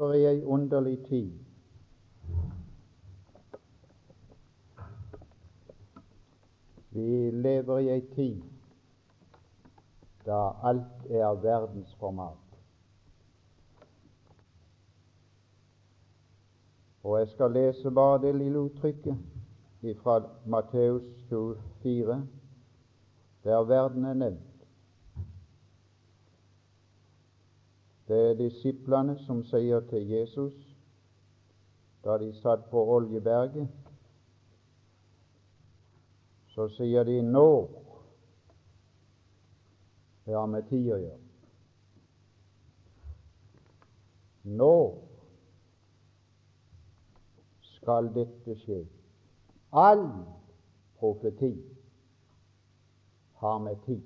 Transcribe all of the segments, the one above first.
lever i ei underlig tid. Vi lever i ei tid da alt er av verdensformat. Og jeg skal lese bare det lille uttrykket fra Matteus 24, der verden er nevnt. Det er disiplene som sier til Jesus da de satt på Oljeberget, så sier de nå det har med tid å gjøre. Nå skal dette skje. All profeti har med tid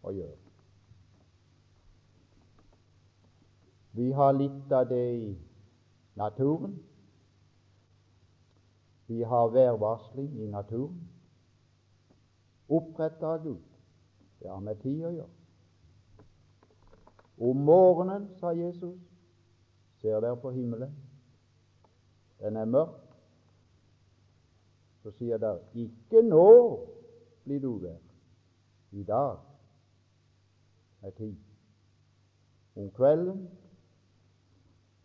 å gjøre. Vi har litt av det i naturen. Vi har værvarsling i naturen, Oppretta av Gud. Det har med tid å gjøre. Om morgenen, sa Jesus, ser dere på himmelen. Den er mørk. Så sier dere ikke nå blir du uvær. I dag er tid. Om kvelden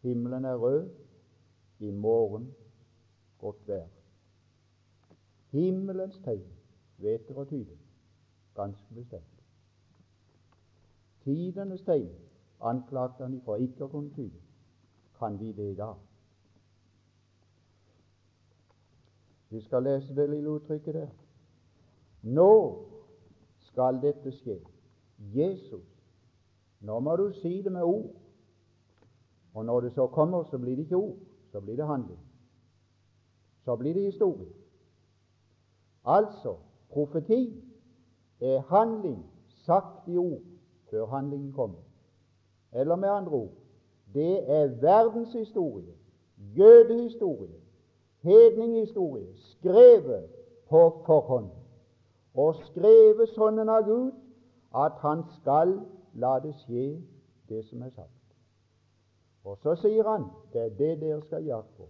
Himmelen er rød, i morgen godt vær. Himmelens tegn vet dere tyder, ganske bestemt. Tidenes tegn anklagte han for ikke å kunne tyde. Kan vi det i dag? Vi skal lese det lille uttrykket der. Nå skal dette skje. Jesus. Nå må du si det med ord. Og når det så kommer, så blir det ikke ord, så blir det handling. Så blir det historie. Altså profeti er handling sagt i ord før handlingen kommer. Eller med andre ord det er verdenshistorie, jødehistorie, hedninghistorie, skrevet på forhånd. Og skrevet sånn av Gud at Han skal la det skje, det som er sagt. Og så sier han det er det dere skal jakte på.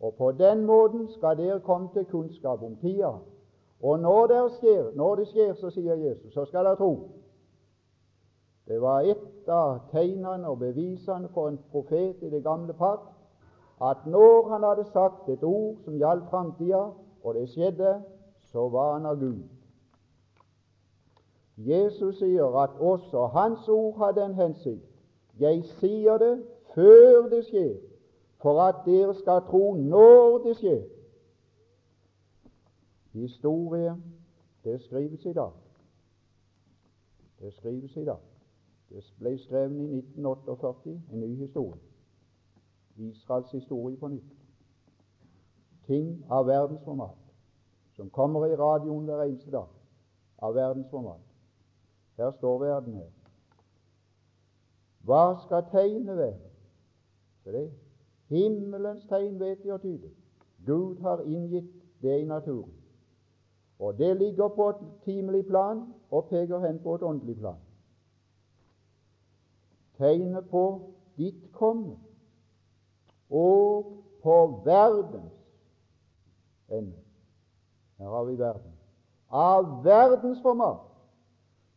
Og på den måten skal dere komme til kunnskap om tida. Og når det skjer, når det skjer, så sier Jesus, så skal dere tro. Det var et av tegnene og bevisene for en profet i det gamle pakt at når han hadde sagt et ord som gjaldt framtida, og det skjedde, så var han av Gud. Jesus sier at også hans ord hadde en hensikt. Jeg sier det før det skjer, for at dere skal tro når det skjer. Historie, det skrives i dag. Det skrives i dag. Det ble skrevet i 1948, en ny historie. Israels historie på nytt. Ting av verdensformat som kommer i radioen hver eneste dag. Av verdensformat. Her står verden her. Hva skal tegnet være? Se det. Himmelens tegn vet vi å tyde. Gud har inngitt det i naturen. Og det ligger på et timelig plan og peker hen på et åndelig plan. Tegnet på ditt komme og på verdens ende. Her har vi verden. Av verdens format.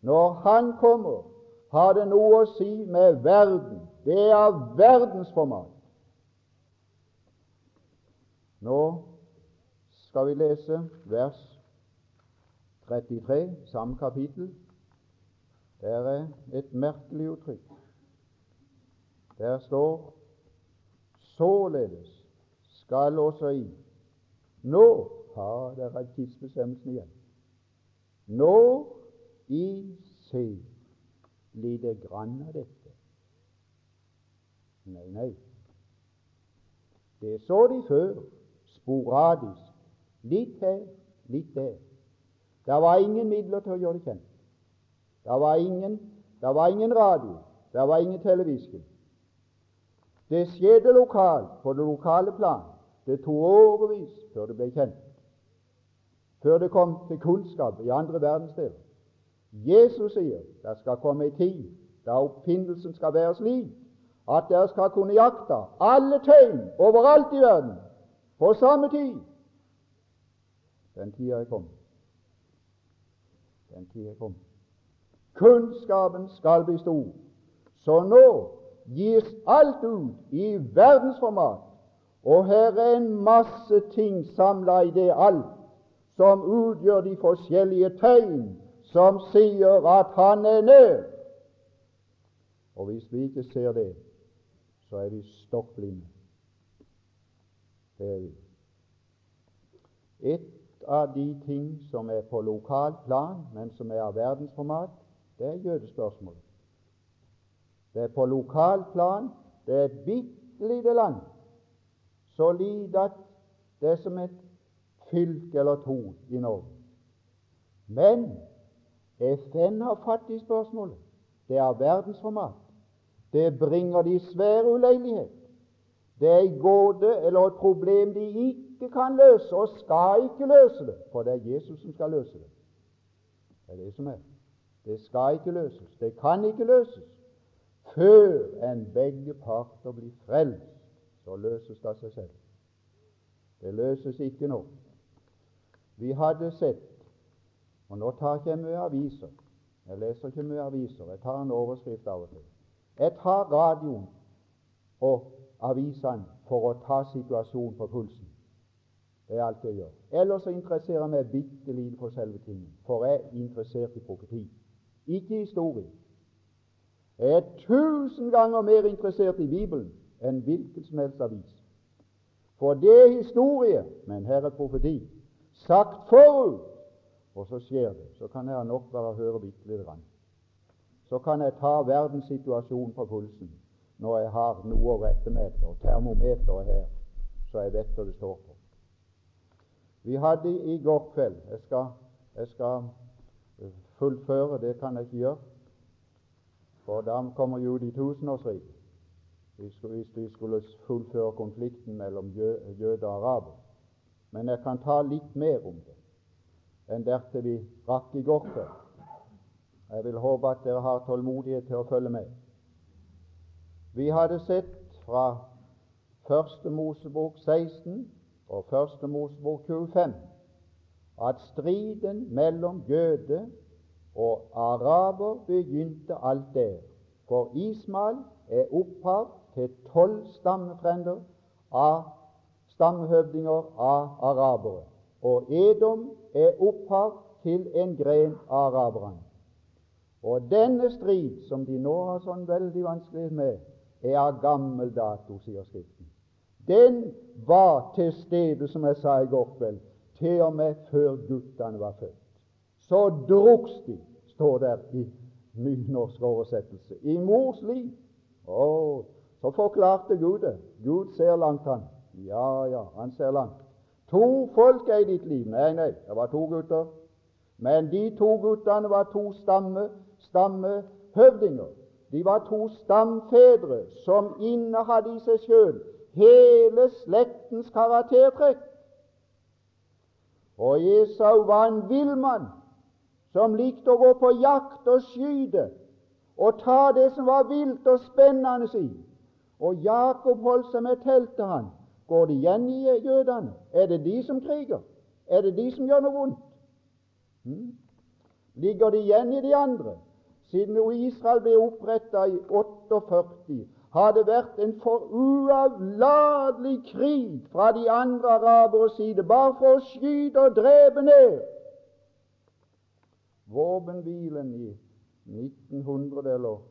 Når Han kommer, har det noe å si med verden det er av verdensformat. Nå skal vi lese vers 33, samme kapittel. Der er et merkelig uttrykk. Der står således skal også i Nå har dere tidsbestemmelsen igjen. Nå i se lite grann av dette Nei, nei. Det så de før, sporadisk. Litt her, litt der. Det var ingen midler til å gjøre det kjent. Det var ingen, det var ingen radio, det var ingen televisjon. Det skjedde lokalt, på det lokale plan. Det tok årevis før det ble kjent, før det kom til kunnskap i andre verdensdeler. Jesus sier det skal komme en tid da oppfinnelsen skal være slik at dere skal kunne jakte alle tegn overalt i verden på samme tid. Den tida er kommet. Den tida er kommet. Kunnskapen skal bli stor. Så nå gis alt ut i verdensformat, og her er en masse ting samla i det alt som utgjør de forskjellige tegn som sier at han er nær. Og hvis vi ikke ser det, så er vi stokk blinde. Det er vi. Et av de ting som er på lokalt plan, men som er av verdensformat, det er jødespørsmålet. Det er på lokalt plan. Det er et bitte lite land, så lite at det er som et fylke eller to i Norge. Men FN har fatt i spørsmålet. Det er av verdensformat. Det bringer de svære uleilighet. Det er en gåte eller et problem de ikke kan løse, og skal ikke løse det, for det er Jesus som skal løse det. Det er det som er. Det skal ikke løses. Det kan ikke løses før en begge parter blir frelst. Så løses det av seg selv. Det løses ikke nå. Vi hadde sett Og nå tar ikke jeg mye aviser. Jeg leser ikke mye aviser. Jeg tar en overskrift av og til. Jeg tar radioen og avisene for å ta situasjonen på pulsen. Det er alt jeg gjør. Ellers så interesserer jeg meg bitte lite for selve tingen, for jeg er interessert i profeti, ikke i historie. Jeg er tusen ganger mer interessert i Bibelen enn hvilken som helst avis. For det er historie, men her er profeti. Sagt forut, og så skjer det. Så kan jeg nok bare høre bitte lite grann så kan jeg ta verdenssituasjonen på pulsen når jeg har noe å rette med etter, termometeret her, så jeg vet hva det står på. Vi hadde i går kveld Jeg skal, jeg skal eh, fullføre, det kan jeg ikke gjøre, for da kommer jo de tusenårsrike. Hvis vi skulle fullføre konflikten mellom jøder og araber. Men jeg kan ta litt mer om det enn dertil vi rakk i går kveld. Jeg vil håpe at dere har tålmodighet til å følge med. Vi hadde sett fra Første Mosebok 16 og Første Mosebok 25 at striden mellom jøde og araber begynte alt der. For Ismael er opphav til tolv stammefrender av stammehøvdinger av arabere. Og Edom er opphav til en gren av araberne. Og denne strid, som de nå har sånn veldig vanskelighet med, er av gammel dato, sier Skriften. Den var til stede, som jeg sa i går kveld, til og med før guttene var født. Så druks de, står der i nynorsk oversettelse, i mors liv. Oh, så forklarte Gud det. Gud ser langt, han. Ja, ja, han ser langt. To folk er i ditt liv. Nei, nei, det var to gutter. Men de to guttene var to stammer stammehøvdinger. De var to stamfedre som innehadde i seg sjøl hele slektens karaktertrekk. Og Esau var en villmann som likte å gå på jakt og skyte og ta det som var vilt og spennende i. Og Jakob holdt seg med teltet, han. Går det igjen i jødene? Er det de som kriger? Er det de som gjør noe vondt? Hmm? Ligger det igjen i de andre? Siden Israel ble oppretta i 48, har det vært en for uavlatelig krig fra de andre araberes side, bare for å skyte og drepe ned. Våpenhvilen i 1900, eller,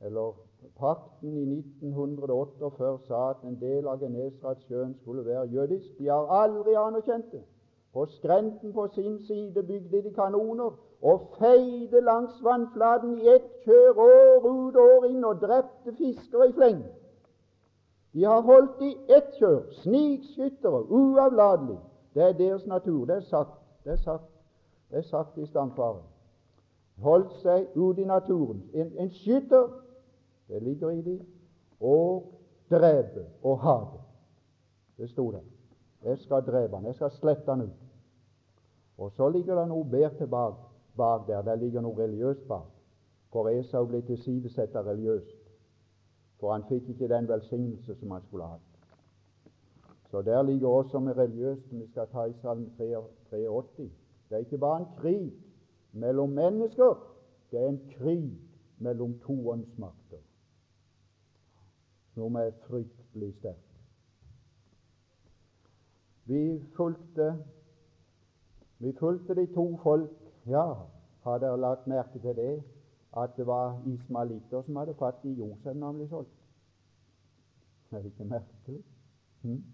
eller pakten i 1948 sa at en del av Genesaretsjøen skulle være jødisk. De har aldri anerkjent det. På skrenten på sin side bygde de kanoner og feide langs vannflaten i ett kjør år ut og år inn og drepte fiskere i fleng. De har holdt i ett kjør, snikskyttere, uavlatelig. Det er deres natur. Det er sagt, det er sagt, det er sagt i stamfaren. Holdt seg ute i naturen. En, en skytter, det ligger i dem, og drepe og ha det. Det sto der. Jeg skal drepe han, jeg skal slette han ut. Og så ligger det noe bedre tilbake bak der. Der ligger noe religiøst bak. For Esau ble tilsidesatt religiøst. for han fikk ikke den velsignelse som han skulle hatt. Så der ligger også med religiøst, som vi skal ta i Salme 83. Det er ikke bare en krig mellom mennesker, det er en krig mellom to åndsmakter, som er fryktelig sterkt. Vi fulgte, vi fulgte de to folk. Ja, har dere lagt merke til det? At det var ismalitter som hadde fatt i Josef når han ble solgt? Er det ikke merkelig? Hm?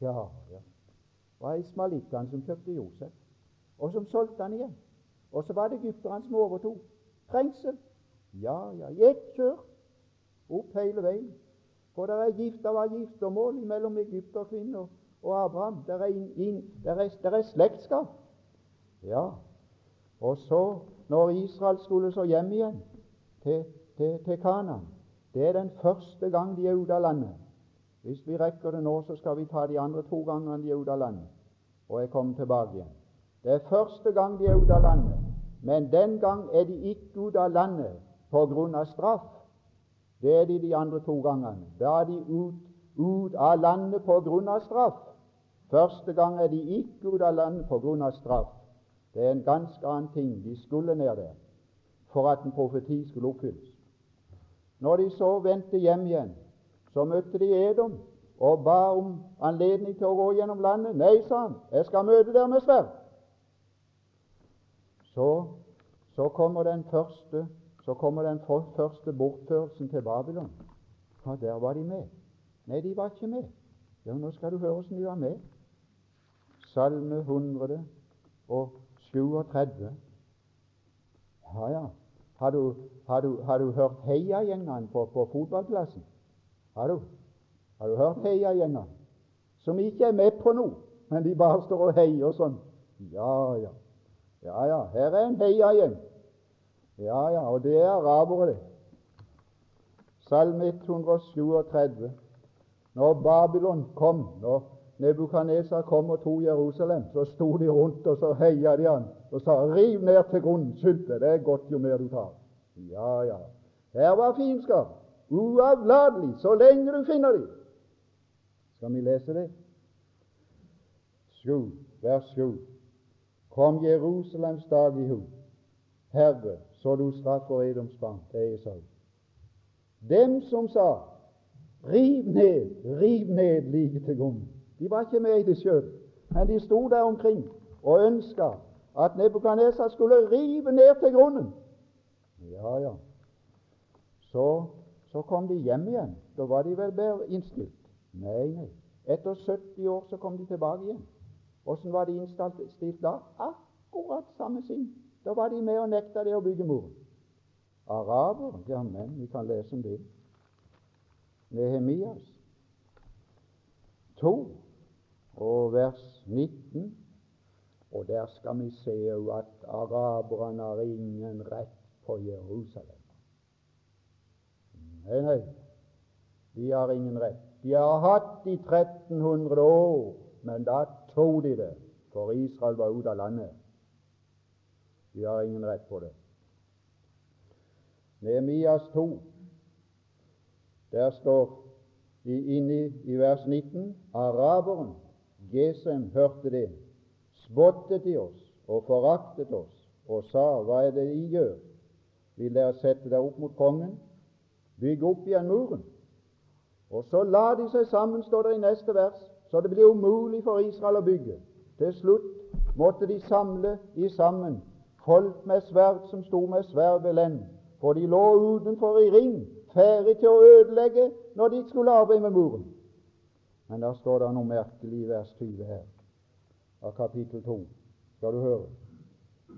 Ja, ja. Det var ismalittene som kjøpte Josef, og som solgte han igjen. Og så var det egypterne som overtok. Trengsel. Ja, ja. I ett kjør. Opp hele veien. For det er gift, av giftermål mellom egypterkvinner og Abraham. Det er, in, in, er, er slektskap. Ja. Og så, når Israel skulle så hjem igjen til, til, til Kanan Det er den første gang de er ute av landet. Hvis vi rekker det nå, så skal vi ta de andre to gangene de er ute av landet, og jeg kommer tilbake igjen. Det er første gang de er ute av landet, men den gang er de ikke ute av landet på grunn av straff. Det er de de andre to gangene. Da er de ut, ut av landet på grunn av straff. Første gang er de ikke ute av landet på grunn av straff. Det er en ganske annen ting. De skulle ned der for at en profeti skulle oppfylles. Når de så vendte hjem igjen, så møtte de Edom og ba om anledning til å gå gjennom landet. Nei, sa han, jeg skal møte dere med sverd. Så, så, kommer den første så kommer den første bortførelsen til Babylon. Ja, der var de med. Nei, de var ikke med. Ja, Nå skal du høre hvordan de var med. Salme 137. Ja, ja. Har du, har du, har du hørt heiagjengene på, på fotballplassen? Har du? Har du hørt heiagjengene? Som ikke er med på noe, men de bare står og heier og sånn. Ja, ja. Ja, ja. Her er en heiagjeng. Ja, ja. Og det er arabere, det. Salme 137. Når Babylon kom, når Nebukadnesar kom og tok Jerusalem, så sto de rundt og så heia de han og sa 'Riv ned til grunnen, sulte, det er godt jo mer du tar'. Ja, ja. Her var fiendskap uavlatelig så lenge du finner dem. Skal vi lese det? 7, vers 7. Kom Jerusalems dag i hu, Herre, så du straffer Edoms barn. Det er Esau. Dem som sa riv ned, riv ned like til grunnen. De var ikke med i det sjøl, men de sto der omkring og ønska at Nebukadnesar skulle rive ned til grunnen. Ja, ja. Så så kom de hjem igjen. Da var de vel bedre innstilt? Nei, nei. Etter 70 år så kom de tilbake igjen. Åssen var de innstilt da? Akkurat samme sinn. Da var de med og nekta det å bygge muren. Araber? Ja, men vi kan lese om det. Nehemias 2 og vers 19. Og der skal vi se at araberne har ingen rett på Jerusalem. Nei, nei, de har ingen rett. De har hatt i 1300 år, men da tok de det, for Israel var ute av landet. De har ingen rett på det. Nehemias 2, der står inni i vers 19 araberen Gesem hørte det, spottet de oss og foraktet oss og sa, hva er det de gjør? Vil dere sette dere opp mot kongen? bygge opp igjen muren. Og så la de seg sammen, står det i neste vers, så det ble umulig for Israel å bygge. Til slutt måtte de samle i sammen folk med sverd som sto med sverd ved lend, for de lå utenfor i ring, ferdig til å ødelegge når de skulle arbeide med muren. Men der står det noe merkelig i vers 20 her, av kapittel 2. Skal du høre?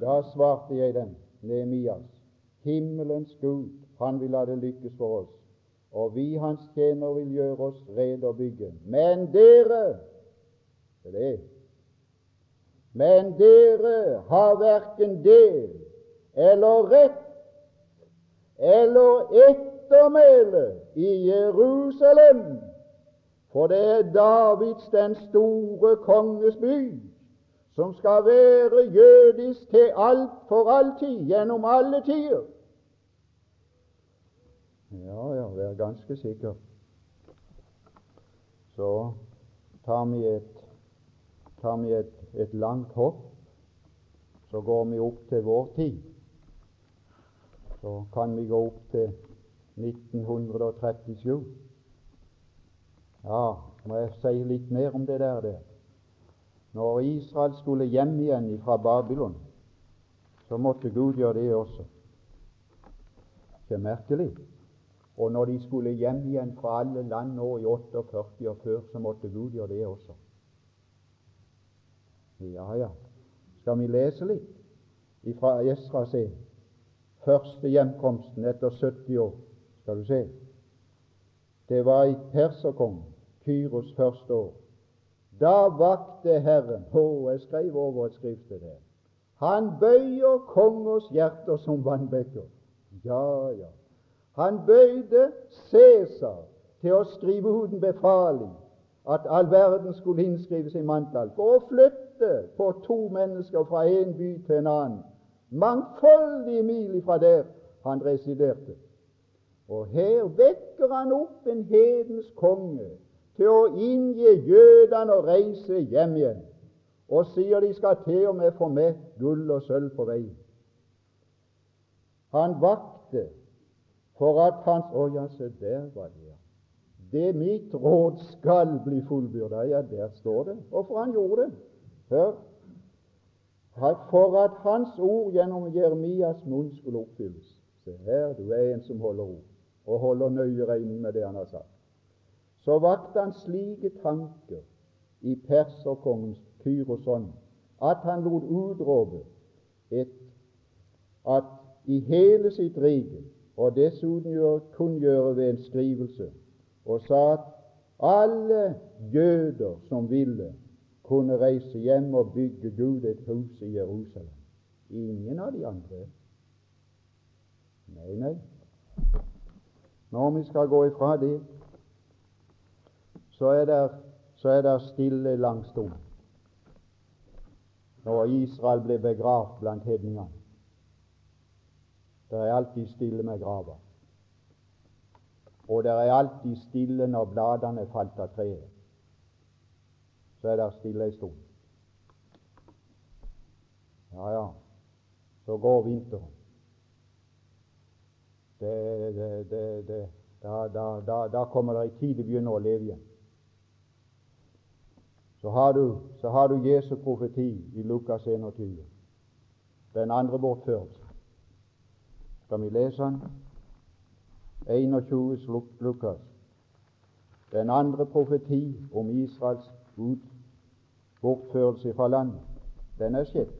Da svarte jeg dem, Nehemias, himmelens Gud, han vil la det lykkes for oss. Og vi, hans tjener, vil gjøre oss rede og bygge. Men dere det er det. Men dere har verken del eller rett eller ettermæle i Jerusalem, for det er Davids, den store konges by, som skal være jødisk til alt for alltid, gjennom alle tider. Ja, ja, vær ganske sikker. Så tar vi et, tar vi et, et langt hopp, så går vi opp til vår tid. Så kan vi gå opp til 1937. Ja, må jeg si litt mer om det der. Det. Når Israel skulle hjem igjen fra Babylon, så måtte Gud gjøre det også. Ikke merkelig? Og når de skulle hjem igjen fra alle land nå i 48 og før, så måtte Gud gjøre det også. Ja, ja. Skal vi lese litt fra Esra se? Første hjemkomsten etter 70 år. Skal du se. Det var i perserkongen, Kyros første år. Da vakte Herren Å, jeg skrev over et skrift til det. Han bøyer kongers hjerter som vannbekker. Ja, ja. Han bøyde Cæsar til å skrive ut en befaling at all verden skulle innskrives i manntall, for å flytte på to mennesker fra en by til en annen, mangfoldige mil fra der han residerte. Og her vekker han opp en hedens konge til å inngi jødene å reise hjem igjen, og sier de skal til og med få med gull og sølv på vei. Han vakte for at hans Å ja, se der var det, ja. Det mitt råd skal bli fullbyrda. Ja, der står det. Hvorfor han gjorde det? Hør. For at hans ord gjennom Jeremias munn skulle oppfylles. Se her, du er en som holder ord, og holder nøye regning med det han har sagt. Så vakte han slike tanker i perserkongens Kyros ånd at han lot utrope at i hele sitt rike og dessuten kunngjøre ved en skrivelse, og sa at alle jøder som ville, kunne reise hjem og bygge Gud et hus i Jerusalem. Ingen av de andre. Nei, nei. Når vi skal gå ifra det, så er det, så er det stille lang stund. Når Israel ble begravd blant hedningene. Det er alltid stille med grava. Og det er alltid stille når bladene falt av treet. Så er det stille en stund. Ja, ja. Så går vinteren. Det, det, det. Da, da, da, da, kommer det ei tid å begynner å leve igjen. Så har du, så har du Jesu profeti i Lukas 21, den andre bortførelsen. Skal vi lese den? 21. Lukas. Den andre profeti om Israels bortførelse fra landet, den er skjedd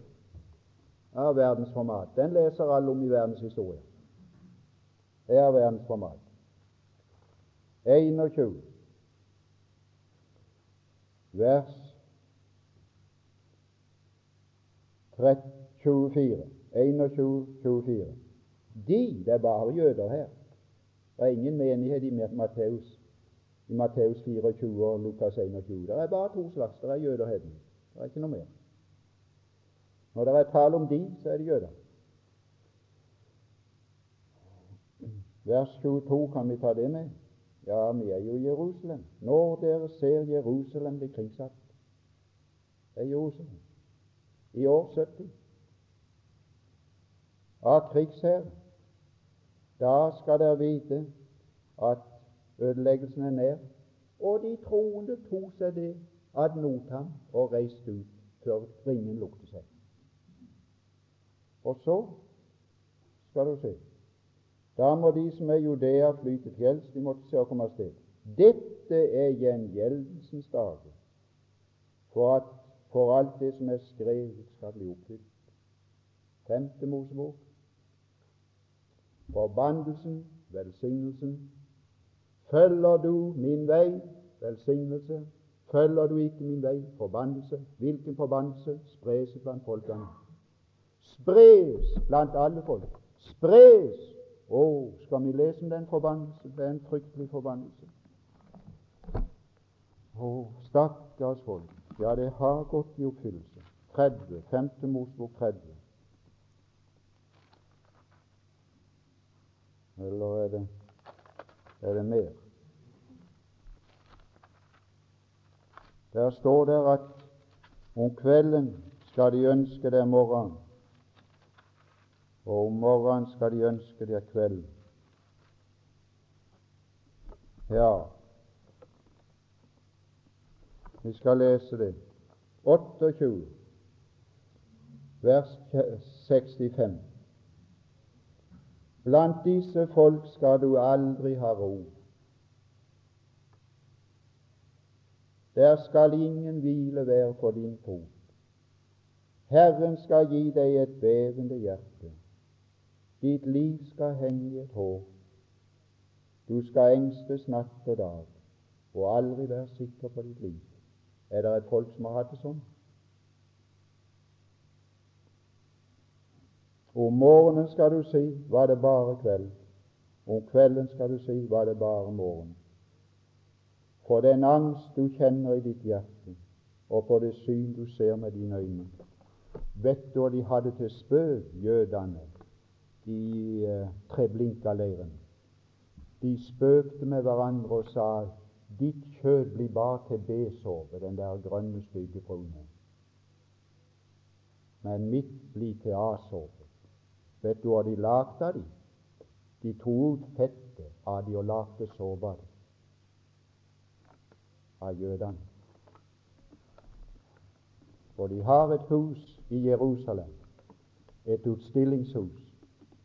av verdensformat. Den leser alle om i verdens historie. Det er verdensformat. 21, vers 24. 21, 24. De det er bare jøder her. Det er ingen menighet i Matteus, i Matteus 24 og Lukas 21. Det er bare to slags. Det er jøder og. Det er ikke noe mer. Når det er tale om de, så er det jøder. Vers 22, kan vi ta det med? Ja, vi er jo i Jerusalem. Når dere ser Jerusalem bli kringsatt Det er Jerusalem. I år 70 av krigsherren. da skal dere vite at ødeleggelsen er nær. Og de troende tok seg det ad notam og reiste ut før ringen lukte seg. Og så skal du se Da må de som er Judea, fly til fjells. De måtte se å komme av sted. Dette er gjengjeldelsens dager, for at for alt det som er skrevet, skal bli oppfylt. Femte Mosebok, Forbannelsen, velsignelsen. Følger du min vei, velsignelse. Følger du ikke min vei, forbannelse. Hvilken forbannelse? Spres blant folkene. Spres blant alle folk. Spres! Å, oh, skal vi lese om den forbannelse? Det er en fryktelig forbannelse. Oh, stakkars folk. Ja, det har gått i oppfyllelse. 30, 5. Mosbok 30. Eller er det er det mer. Der står det at om kvelden skal de ønske det morgen, og om morgenen skal de ønske det kveld. Ja, vi skal lese det. 28, vers 65. Blant disse folk skal du aldri ha ro. Der skal ingen hvile være for din fot. Herren skal gi deg et bevende hjerte. Ditt liv skal henge i et hår. Du skal engstes natt og dag og aldri være sikker på ditt liv. Er det et folk som har hatt det sånn? Om morgenen skal du si var det bare kveld. Om kvelden skal du si var det bare morgen. For den angst du kjenner i ditt hjerte, og for det syn du ser med dine øyne. Vet du hva de hadde til spøk, jødene, i eh, Treblinka-leiren? De spøkte med hverandre og sa ditt kjød blir bare til B-sove, den der grønne, stygge fruen. Men mitt blir til A-sove. Vet du hva de lagde av dem? De tok ut fettet av de og lagde såpe av det. Av jødene. For de har et hus i Jerusalem, et utstillingshus,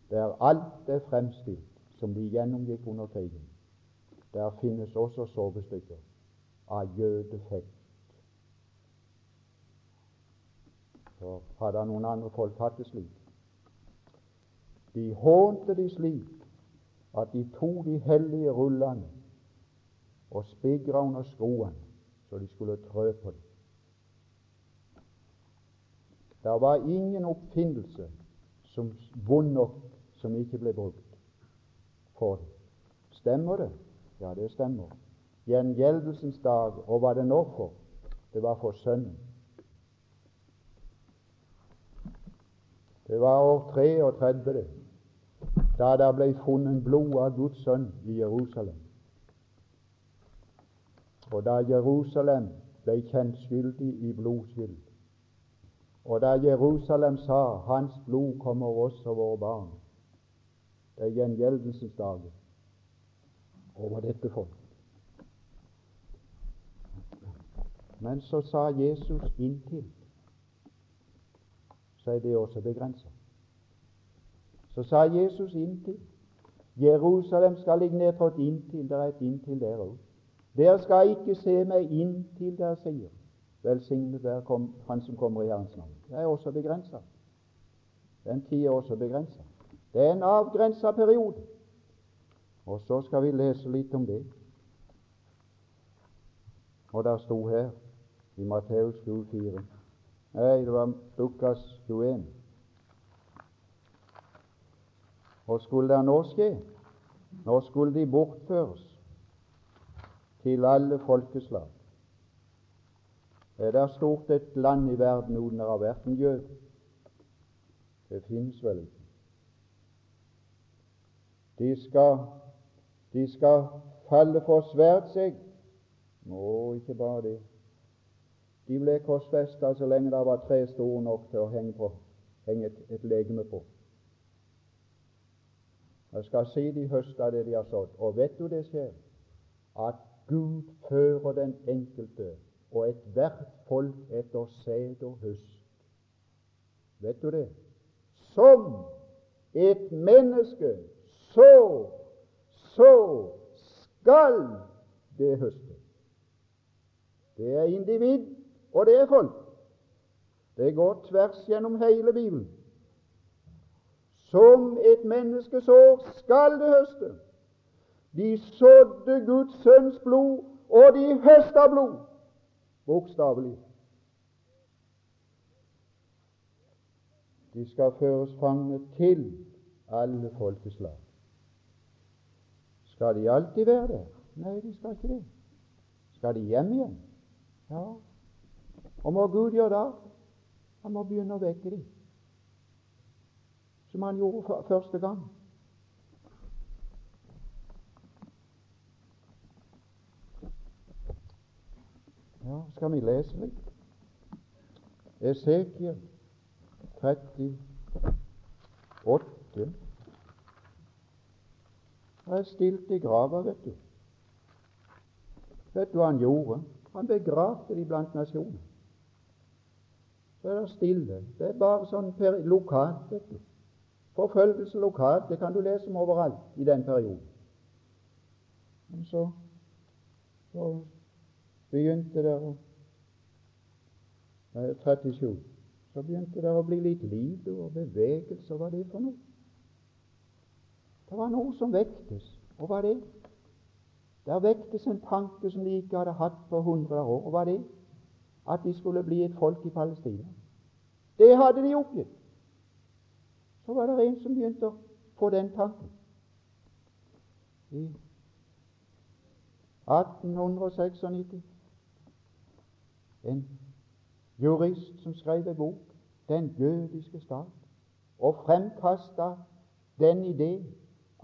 der alt er fremstilt som de gjennomgikk under krigen. Der finnes også sovestykker av jødefekt. For hadde noen andre folk hatt det slik, de hånte de slik at de tok de hellige rullene og spigra under skoene så de skulle trø på dem. Det var ingen oppfinnelse som vond nok som ikke ble brukt for. Stemmer det? Ja, det stemmer. Gjengjeldelsens dag, og hva det nå for? Det var for Sønnen. Det var år 33, da det ble funnet blod av Guds sønn i Jerusalem. Og da Jerusalem ble kjent skyldig i blodskyld, og da Jerusalem sa 'Hans blod kommer oss og våre barn', det er gjengjeldelsesdagen over dette folk. Men så sa Jesus 'inntil', så er det også begrenset. Så sa Jesus inntil. Jerusalem skal ligge nedtrådt inntil. Det er et inntil der òg. Dere skal ikke se meg inntil dere sier Velsignet være Han som kommer i Herrens navn. Det er også begrensa. Den tid er også begrensa. Det er en avgrensa periode. Og så skal vi lese litt om det. Og der sto her i Matteus 24 Nei, det var Lukas 21. Hva skulle det nå skje? Nå skulle de bortføres til alle folkeslag. Er det stort et land i verden uten av har vært jøde? Det finnes vel ikke. De skal, de skal falle for svært seg. Nå, ikke bare det. De ble korsfesta så lenge det var tre store nok til å henge, på, henge et, et legeme på. Jeg skal si de høster det de har sådd. Og vet du det skjer? At Gud fører den enkelte og ethvert folk etter sæd og høst. Vet du det? Som et menneske så, så skal det høste. Det er individ, og det er folk. Det går tvers gjennom hele Bibelen. Som et menneske sår, skal det høste. De sådde Guds sønns blod, og de høsta blod, bokstavelig. De skal føres fanget til alle folkeslag. Skal de alltid være der? Nei, de skal ikke det. Skal de hjem igjen? Ja. Og må Gud gjøre det? Han må begynne å vekke dem, som han gjorde første gang. Ja, skal vi lese litt? Esekiel 38 er stilt i grava, vet du. Vet du hva han gjorde? Han begravde de blant nasjoner. Så er det stille. Det er bare sånn lokalt, vet du. Forfølgelse lokalt, det kan du lese om overalt i den perioden. Men så, så begynte det å 37. Så begynte det å bli litt liv og bevegelse. Hva var det for noe? Det var noe som vektes. Og hva er det? Der vektes en tanke som de ikke hadde hatt på hundre år. Og hva er det? At de skulle bli et folk i Palestina. Det hadde de oppgitt. Så var det en som begynte å få den tanken. I 1896 en jurist som skrev en bok, 'Den jødiske stat', og fremkasta den idé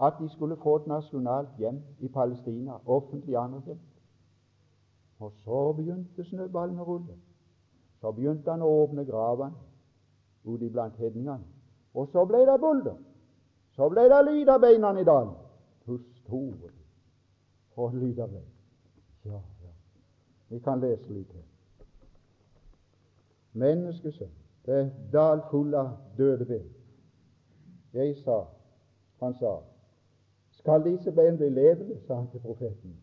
at de skulle få et nasjonalt hjem i Palestina, offentlig anerkjent. Og så begynte snøballen å rulle. Så begynte han å åpne gravene ute blant hedningene. Og så ble det bulder. Så ble det lyd av beina i dalen. Hvor store For lyd av bein. Ja, ja. Vi kan lese litt her. Menneskesønn, det er dal full av døde ben. Jeg sa, han sa, skal disse bein bli levende, sa han til profeten.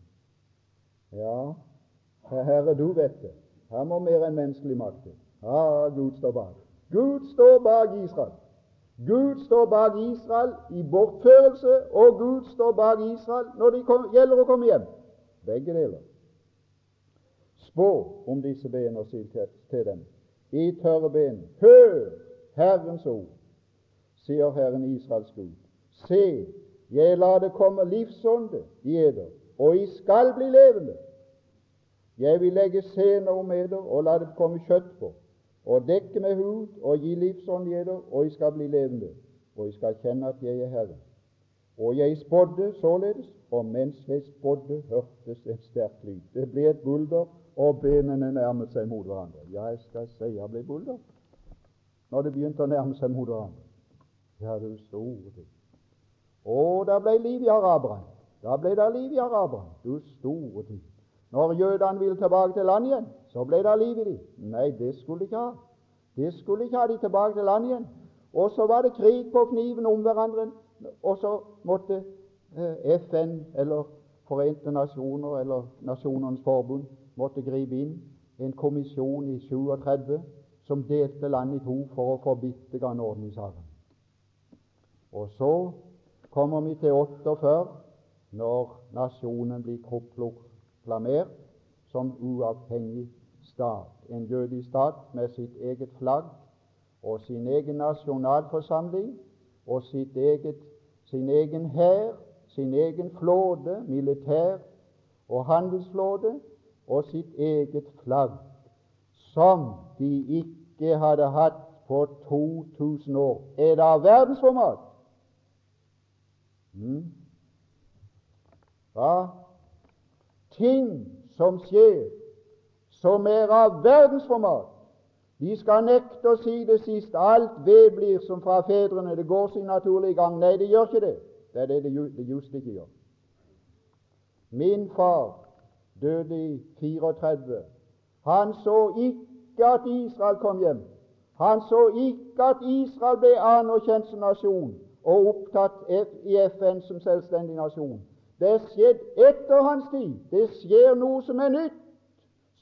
Ja, Herre, du vet det. Her må mer enn menneskelig makt til. Ja, Gud står bak. Gud står bak Israel. Gud står bak Israel i bortførelse, og Gud står bak Israel når det gjelder å komme hjem. Begge deler. Spå om disse ben og si til dem i tørre ben. Hør Herrens ord, sier Herren Israels Gud. Se, jeg lar det komme livsånde i eder, og I skal bli levende. Jeg vil legge sener om eder og la det komme kjøtt på, og dekke med hud og gi livsånd i eder, og I skal bli levende, og I skal kjenne at jeg er Herre. Og jeg spådde således, og mens jeg spådde, hørtes et sterkt lyd. Det ble et bulder, og benene nærmet seg mot hverandre. Jeg skal si jeg ble bulder når det begynte å nærme seg mot hverandre. Ja, du store Og det ble liv i araberne. Da ble det liv i araberne. Du store tid. Når jødene ville tilbake til landet igjen, så ble det liv i dem. Nei, det skulle de ikke ha. Det skulle ikke ha de tilbake til landet igjen. Og så var det krig på kniven om hverandre, og så måtte eh, FN eller Forente nasjoner eller Nasjonenes forbund måtte gripe inn. En kommisjon i 37 som delte landet i to for å få bitte grann orden i saken. Og så kommer vi til 48, når nasjonen blir proklamert som uavhengig stat. En jødisk stat med sitt eget flagg og sin egen nasjonalforsamling og eget, sin egen hær, sin egen flåte, militær og handelsflåte, og sitt eget flagg, som de ikke hadde hatt på 2000 år. Er det verdensformat? Mm. Ja, ting som skjer, som er av verdensformat. De skal nekte å si det siste. Alt ved blir som fra fedrene. Det går sin naturlige gang. Nei, det gjør ikke det. Det er det det just ikke gjør. Min far døde i 34. Han så ikke at Israel kom hjem. Han så ikke at Israel ble anerkjent som nasjon og opptatt i FN som selvstendig nasjon. Det skjedde etter hans tid. Det skjer noe som er nytt,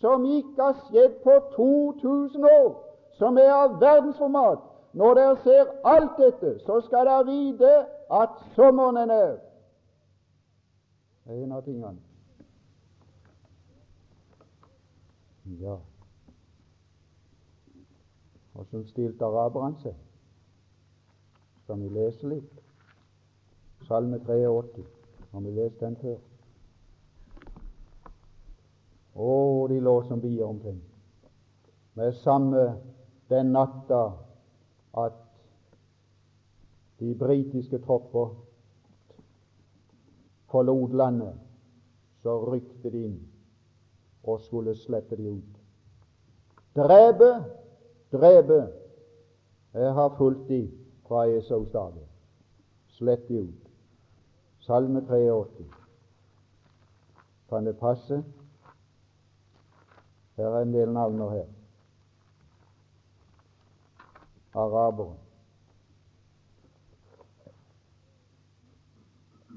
som ikke har skjedd på 2000 år, som er av verdensformat. Når dere ser alt dette, så skal dere vite at sommeren er nær. Det er en av tingene. Ja. Hvordan stilte araberne seg? Skal vi lese litt? Salme 83. Har vi lest den før? Å, de lå som bier omkring. Med samme den natta at de britiske tropper forlot landet, så rykte de inn og skulle slette de ut. Drepe, drepe. Jeg har fulgt de fra Esaus dager. Slett de ut. Salme 83. Kan det passe? Her er en del navner her. Arabere.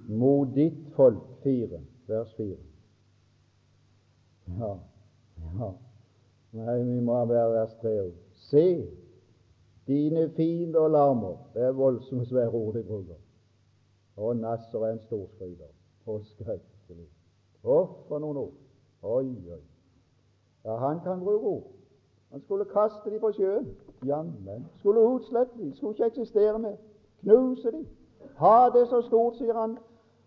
Mot ditt folk, fire, vers fire. Ja, ja. Nei, vi må være vers tre òg. Se, dine fiender larmer. Det er voldsomt svære ord de bruker. Og Nasser er en storskryter. Og skrekkelig. Å, for noen ord! Oi, oi. Ja, han kan bruke ord. Han skulle kaste dem på sjøen. Jammen. Skulle utslette dem. Skulle ikke eksistere mer. Knuse dem. Ha det så stort, sier han.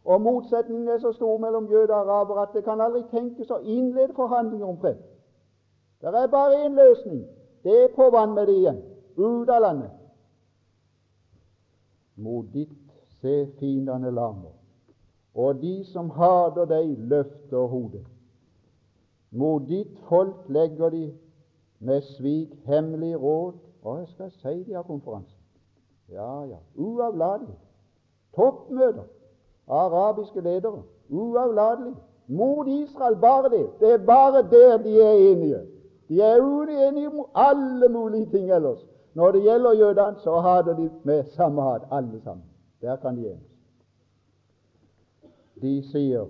Og motsetningen er så stor mellom jøder og araber at det kan aldri tenkes å innlede forhandlinger om fred. Det er bare én løsning. Det er på vann med det igjen. Ut av landet. Mot ditt se fiendene larmer, og de som hater deg, løfter hodet. Mot ditt folk legger de med svik hemmelig råd. Og jeg skal si de har konferanse. Ja, ja. Uavlatelig. Toppmøter. Arabiske ledere. Uavlatelig. Mot Israel, bare det. Det er bare der de er enige. De er uenige om alle mulige ting ellers. Når det gjelder jødene, så hater de med samme hat, alle sammen. Der kan de enes. De sier,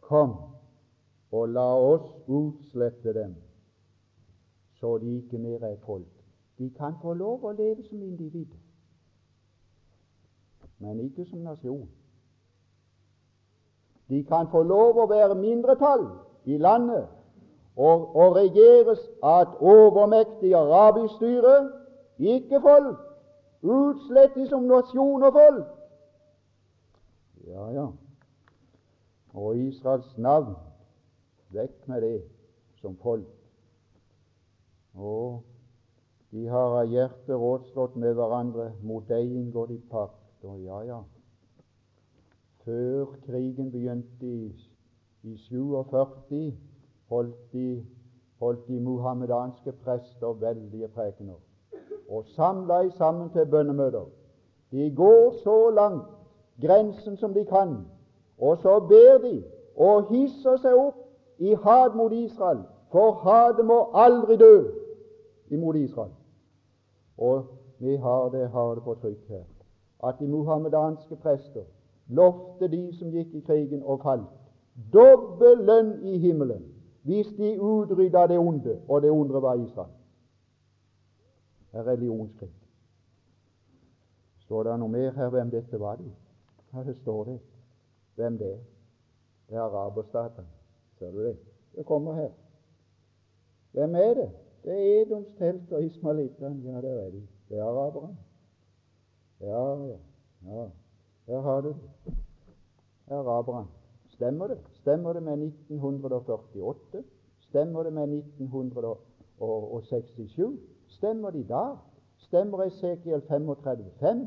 Kom og la oss utslette dem, så de ikke mer er folk. De kan få lov å leve som individ, men ikke som nasjon. De kan få lov å være mindretall i landet og, og regjeres av et overmektig arabisk styre, ikke folk. Utslettet som nasjon og folk. Ja, ja. Og Israels navn vekk med det som folk. Og de har av hjertet rådslått med hverandre. Mot deg inngår de pakt. Og ja, ja. Før krigen begynte i, i 47, holdt de, holdt de muhammedanske prester veldige prekener og samla i sammen til bønnemøter. De går så langt grensen som de kan, og så ber de og hisser seg opp i hat mot Israel, for hatet må aldri dø imot Israel. Og vi har det, har det på trykk her at de muhammedanske prester lovte de som gikk i krigen og falt, dobbel lønn i himmelen hvis de utrydda det onde, og det onde var Israel er religionskrig. Står det noe mer her hvem dette var? Det? Ja, det står det. Hvem det er. Det er araberstatene. Ser du det? Det kommer her. Hvem er det? Det er Edoms telt og ismalittene. Ja, det er de. Det er araberne. Ja, ja, ja. Her har du det. Araberne. Stemmer det? Stemmer det med 1948? Stemmer det med 1967? Stemmer de da? Stemmer Esekiel 35,5?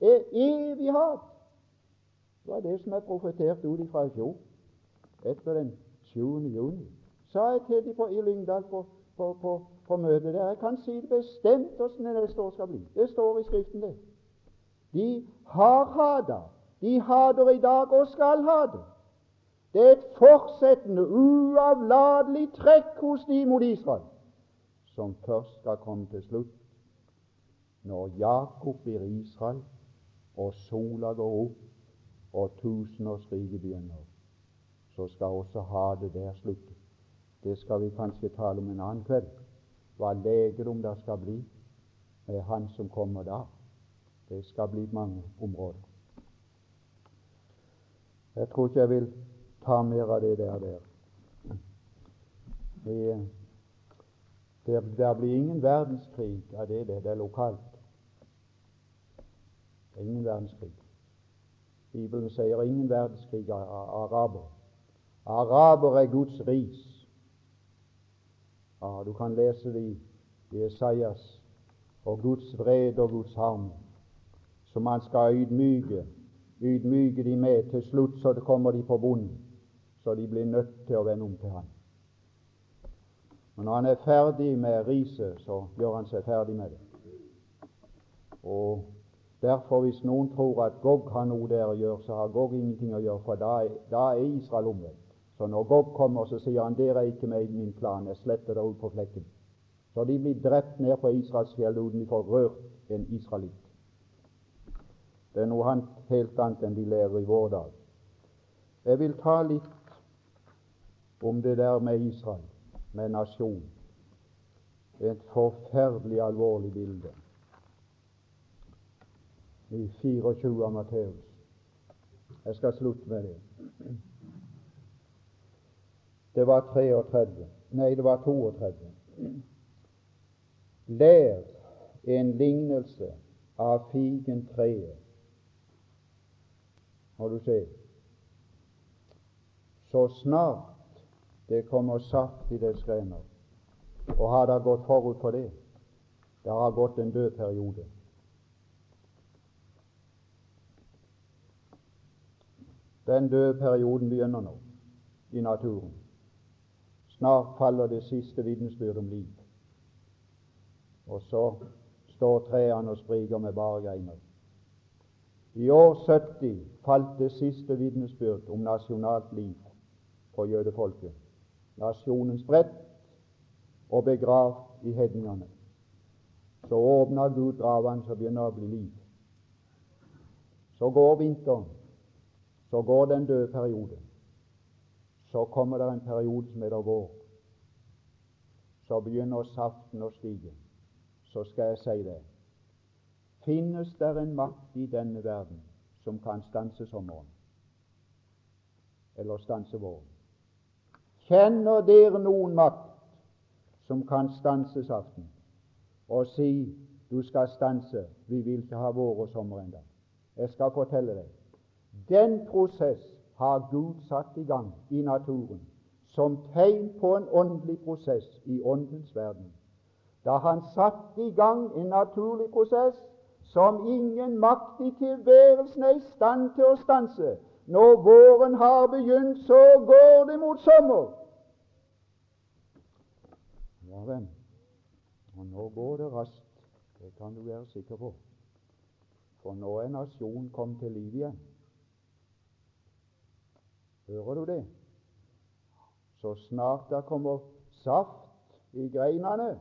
Er evig hat. Det var det som er profetert ut ifra i fjor, etter den 20. juni. Sa jeg til dem i Lyngdal på, på, på, på møtet der Jeg kan si det bestemt hvordan det neste år skal bli. Det står i Skriften, det. De har hata. De hater i dag og skal ha det. Er et fortsettende, uavlatelig trekk hos de mot Israel som først skal komme til slutt. Når Jakob blir Israel, og sola går opp, og tusenårsriket begynner, så skal også ha det der slutte. Det skal vi kanskje tale om en annen kveld. Hva legedom det skal bli med Han som kommer da. Det skal bli mange områder. Jeg tror ikke jeg vil ta mer av det der. der. Det, der, der blir ingen verdenskrig av det, det, det er lokalt. Det er ingen verdenskrig. Bibelen sier ingen verdenskrig av araber. Araber er Guds ris. Ja, du kan lese det i Esaias og Guds vrede og Guds harm, som han skal ydmyke, ydmyke de med. Til slutt så kommer de på bunnen. Så de blir nødt til å vende om til Han. Men når han er ferdig med riset, så gjør han seg ferdig med det. Og Derfor, hvis noen tror at Gog har noe der å gjøre, så har Gog ingenting å gjøre, for da er, da er Israel omvendt. Så når Gog kommer, så sier han dere er ikke med i min plan, jeg sletter dere ut på flekken. Så de blir drept ned på Israelsfjellet uten de får rørt en israelitt. Det er noe helt annet enn de lærer i vår dag. Jeg vil ta litt om det der med Israel, med nasjon. Et forferdelig alvorlig bilde i 24 av Matteus. Jeg skal slutte med det. Det var 33. Nei, det var 32. Lær en lignelse av figentreet. Har du sett? Så snart det kommer saft i dets grener, og har det gått forut for det, det har gått en død periode. Den døde perioden begynner nå i naturen. Snart faller det siste vitensbyrd om liv. Og så står trærne og spriker med bare greiner. I år 70 falt det siste vitnesbyrd om nasjonalt liv for jødefolket. Nasjonen spredt og begravd i hedningene. Så åpner Gud gravene, så begynner å bli liv. Så går vinteren. Så går det en perioden. periode. Så kommer det en periode som heter vår. Så begynner saften å stige. Så skal jeg si det. Finnes det en makt i denne verden som kan stanse sommeren? Eller stanse våren? Kjenner dere noen makt som kan stanse saften og si du skal stanse, vi vil ikke ha vår og sommer ennå? Jeg skal fortelle deg. Den prosess har Gud satt i gang i naturen som tegn på en åndelig prosess i åndens verden. Da han satte i gang en naturlig prosess som ingen makt i tilværelsen er i stand til å stanse. Når våren har begynt, så går det mot sommer. Ja vel. Og nå går det raskt. Det kan du være sikker på. For nå er nasjonen kommet til liv igjen. Hører du det? Så snart det kommer saft i greinene,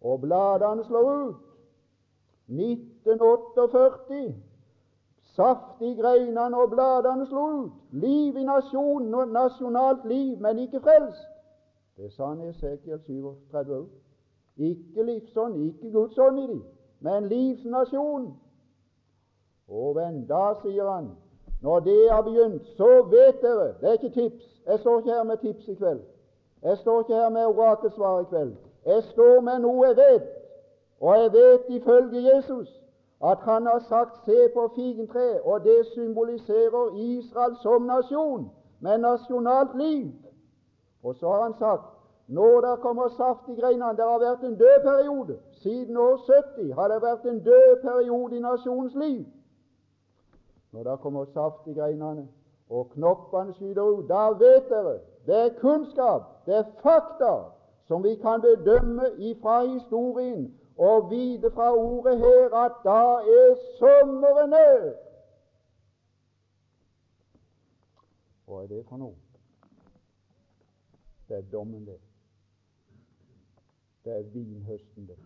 og bladene slår ut 1948 Saft i greinene og bladene slo ut. Liv i nasjonen og nasjonalt liv, men ikke frelst. Det sa han i Esekiel 37 òg. Ikke livsånd, ikke Guds ånd i dem, men livsnasjon. Og venn, da sier han når det har begynt, så vet dere Det er ikke tips. Jeg står ikke her med tips i kveld. Jeg står ikke her med orakelsvar i kveld. Jeg står med noe jeg vet. Og jeg vet ifølge Jesus at han har sagt 'se på figentreet', og det symboliserer Israel som nasjon, med nasjonalt liv. Og så har han sagt når det kommer saft i greinene Det har vært en død periode. Siden år 70 har det vært en død periode i nasjonens liv. Når det kommer saft i greinene og knoppene skyter ut, da vet dere det er kunnskap, det er fakta, som vi kan bedømme ifra historien og vite fra ordet her at da er sommeren nær. Hva er det for noe? Det er dommen, det. Det er vinhøsten, det.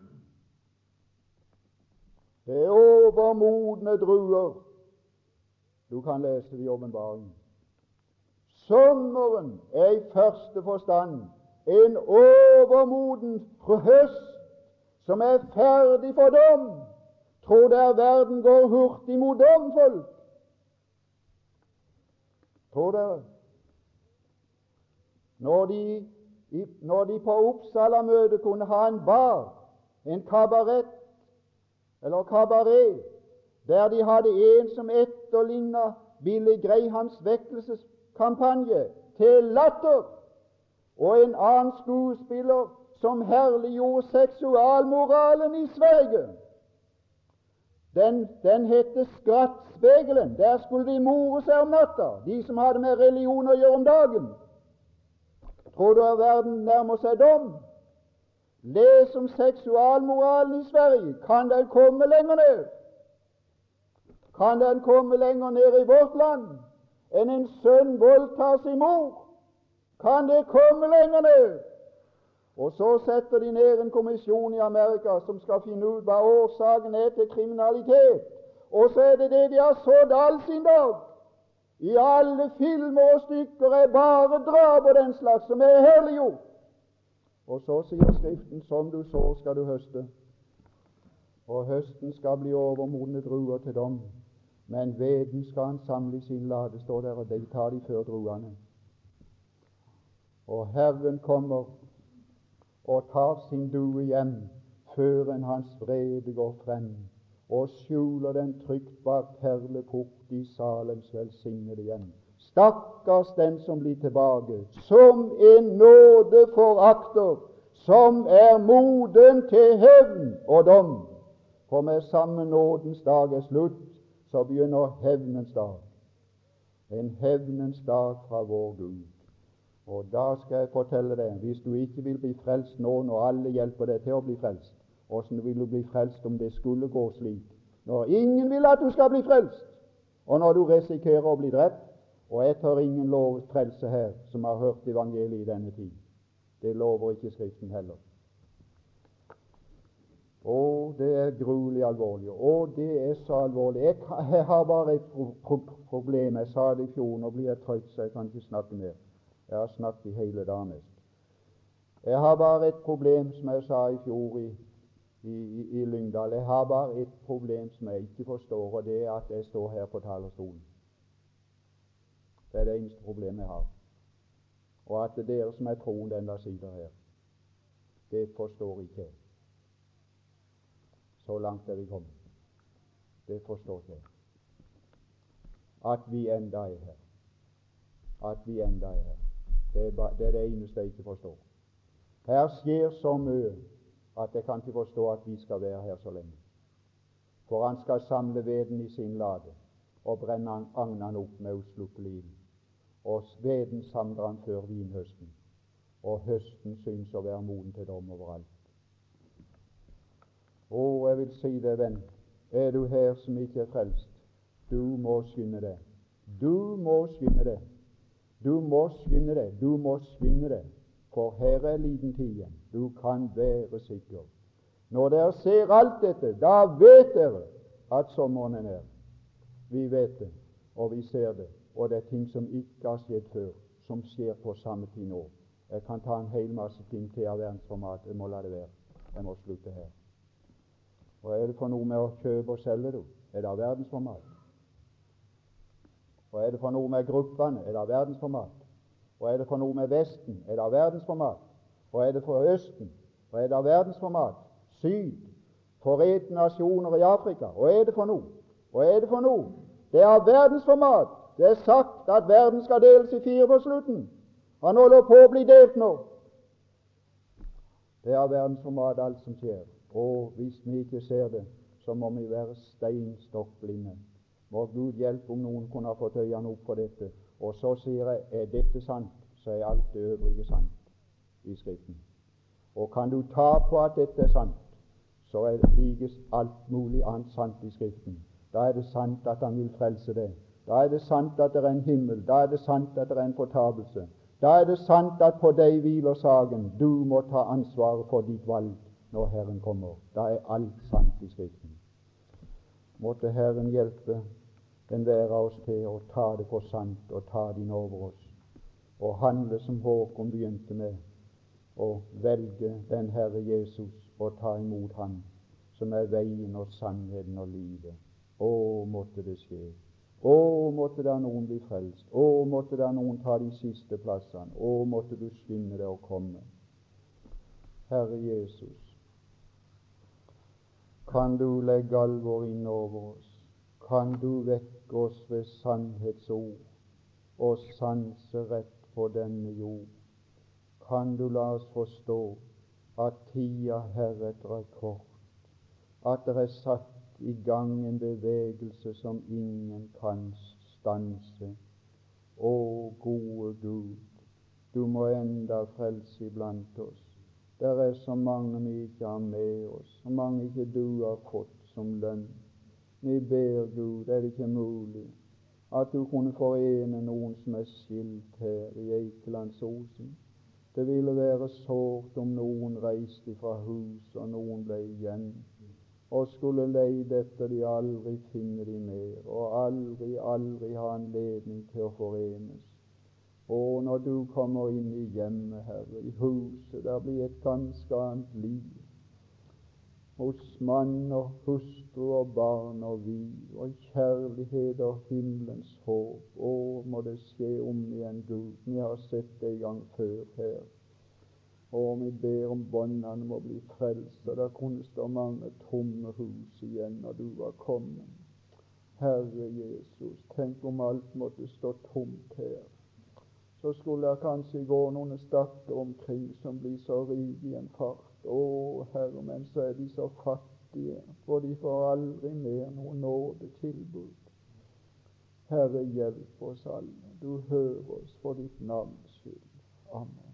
Det er overmodne druer du kan lese det i åpenbaringen. Sommeren er i første forstand en overmoden høst som er ferdig for dom. Tror der verden går hurtig mot dom, folk? Tror dere? Når de, når de på Oppsala-møtet kunne ha en bar, en kabaret eller kabaret, der de hadde en som etterligna Billy Grahams vekkelseskampanje til latter, og en annen skuespiller som herliggjorde seksualmoralen i Sverige. Den, den heter Skrattspegelen. Der skulle de more seg om natta, de som hadde med religion å gjøre om dagen. Tror du at verden nærmer seg dom? Les om seksualmoralen i Sverige. Kan den komme lenger ned? Kan den komme lenger ned i vårt land enn en sønn voldtar sin mor? Kan det komme lenger ned? Og så setter de ned en kommisjon i Amerika som skal finne ut hva årsaken er til kriminalitet. Og så er det det de har sådd all sin dag. I alle filmer og stykker er bare drap og den slags som er herliggjort. Og så sier Skriften som du sår, skal du høste. Og høsten skal bli overmodne druer til dom. Men veden skal han samle i sin lade, står der, og de tar de før druene. Og Herren kommer og tar sin due hjem før en hans vrede går frem, og skjuler den trygt bak perleport i Salems velsignede hjem. Stakkars den som blir tilbake, som en nåde forakter, som er moden til hevn og dom. For med samme nådens dag er slutt, så begynner hevnens dag. En hevnens dag fra vår Gud. Og da skal jeg fortelle deg, hvis du ikke vil bli frelst nå når alle hjelper deg til å bli frelst, åssen vil du bli frelst om det skulle gå slik? Når ingen vil at du skal bli frelst, og når du risikerer å bli drept, og jeg tar ingen lov frelse her som har hørt evangeliet i denne tid. Det lover ikke Skriften heller. Å, det er gruelig alvorlig. Å, det er så alvorlig. Jeg, jeg har bare et pro pro problem. Jeg sa det i fjor. Nå blir jeg trøtt, så jeg kan ikke snakke mer. Jeg har snakket i hele dag nesten. Jeg har bare et problem, som jeg sa i fjor i, i, i Lyngdal. Jeg har bare et problem som jeg ikke forstår, og det er at jeg står her på talerstolen. Det er det eneste problemet jeg har. Og at det er dere som er troen, den der her, det forstår ikke jeg. Så langt er vi kommet. Det forstår ikke jeg. At vi enda er her. At vi enda er her. Det er, ba, det er, det eneste jeg ikke forstår. Her skjer så mye at jeg kan ikke forstå at vi skal være her så lenge. For han skal samle veden i sin lade og brenne agnene opp med uslukkelig ild. Og veden samler han før vinhøsten, og høsten syns å være moden til dom overalt. Å, jeg vil si det, venn, er du her som ikke er frelst, du må skynde deg. Du må skynde deg. Du må skynde deg, du må skynde deg, for her er liten tid igjen. Du kan være sikker. Når dere ser alt dette, da vet dere at sommeren er nær. Vi vet det, og vi ser det, og det er ting som ikke har skjedd før, som skjer på samme tid nå. Jeg kan ta en hel masse ting til av verdensformat. Jeg må la det være. Jeg må slutte her. Hva er det for noe med å kjøpe og selge, du? Er det av verdensformat? Hva er det for noe med gruppene? Er det verdensformat? Hva er det for noe med Vesten? Er det verdensformat? Hva er det for Østen? Hva er det av verdensformat? Syd? Forente nasjoner i Afrika? Hva er det for noe? Hva er det for noe? Det er verdensformat. Det er sagt at verden skal deles i fire på slutten. Han holder på å bli delt nå. Det er verdensformat alt som skjer. Og hvis vi ikke ser det, så må vi være steinstokk blinde. Må Gud hjelpe om noen kunne ha fått øynene opp for dette. Og så sier jeg er dette sant, så er alt det øvrige sant i Skriften. Og kan du ta på at dette er sant, så er det likes alt mulig annet sant i Skriften. Da er det sant at Han vil frelse deg. Da er det sant at det er en himmel. Da er det sant at det er en fortapelse. Da er det sant at på deg hviler saken. Du må ta ansvaret for ditt valg når Herren kommer. Da er alt sant i Skriften. Måtte Herren hjelpe enhver av oss til å ta det for sant og ta det inn over oss, og handle som Håkon begynte med, og velge den Herre Jesus og ta imot Han som er veien og sannheten og livet. Å, måtte det skje. Å, måtte da noen bli frelst. Å, måtte da noen ta de siste plassene. Å, måtte du skynde deg å komme. Herre Jesus, kan du legge alvor inn over oss. Kan du vekke oss ved sannhetsord og sanserett på denne jord. Kan du la oss forstå at tida heretter er kort, at det er satt i gang en bevegelse som ingen kan stanse. Å, gode Gud, du må enda frelse iblant oss. Det er så mange vi ikke har med oss, så mange ikke du har fått som lønn. Vi ber, Gud, er det ikke mulig at du kunne forene noen som er skilt her i Eikelandsosen. Det ville være sårt om noen reiste fra hus og noen ble igjen og skulle leide etter de aldri finne de mer, og aldri, aldri ha anledning til å forenes. Og når du kommer inn i hjemmet, Herre, i huset, der blir et ganske annet liv hos mann og hustru og barn og vi, og kjærlighet og himmelens håp. Å, må det skje om igjen, Gud. Vi har sett det en gang før her. Og vi ber om båndene må bli frelst, og der kunne stå mange tomme hus igjen når du var kommet. Herre Jesus, tenk om alt måtte stå tomt her. Så skulle det kanskje gå noen stakker omkring som blir så rike i en fart. Å, Herre, men så er de så fattige, for de får aldri mer noe nådetilbud. Herre, hjelp oss alle. Du hører oss for ditt navns skyld. Amen.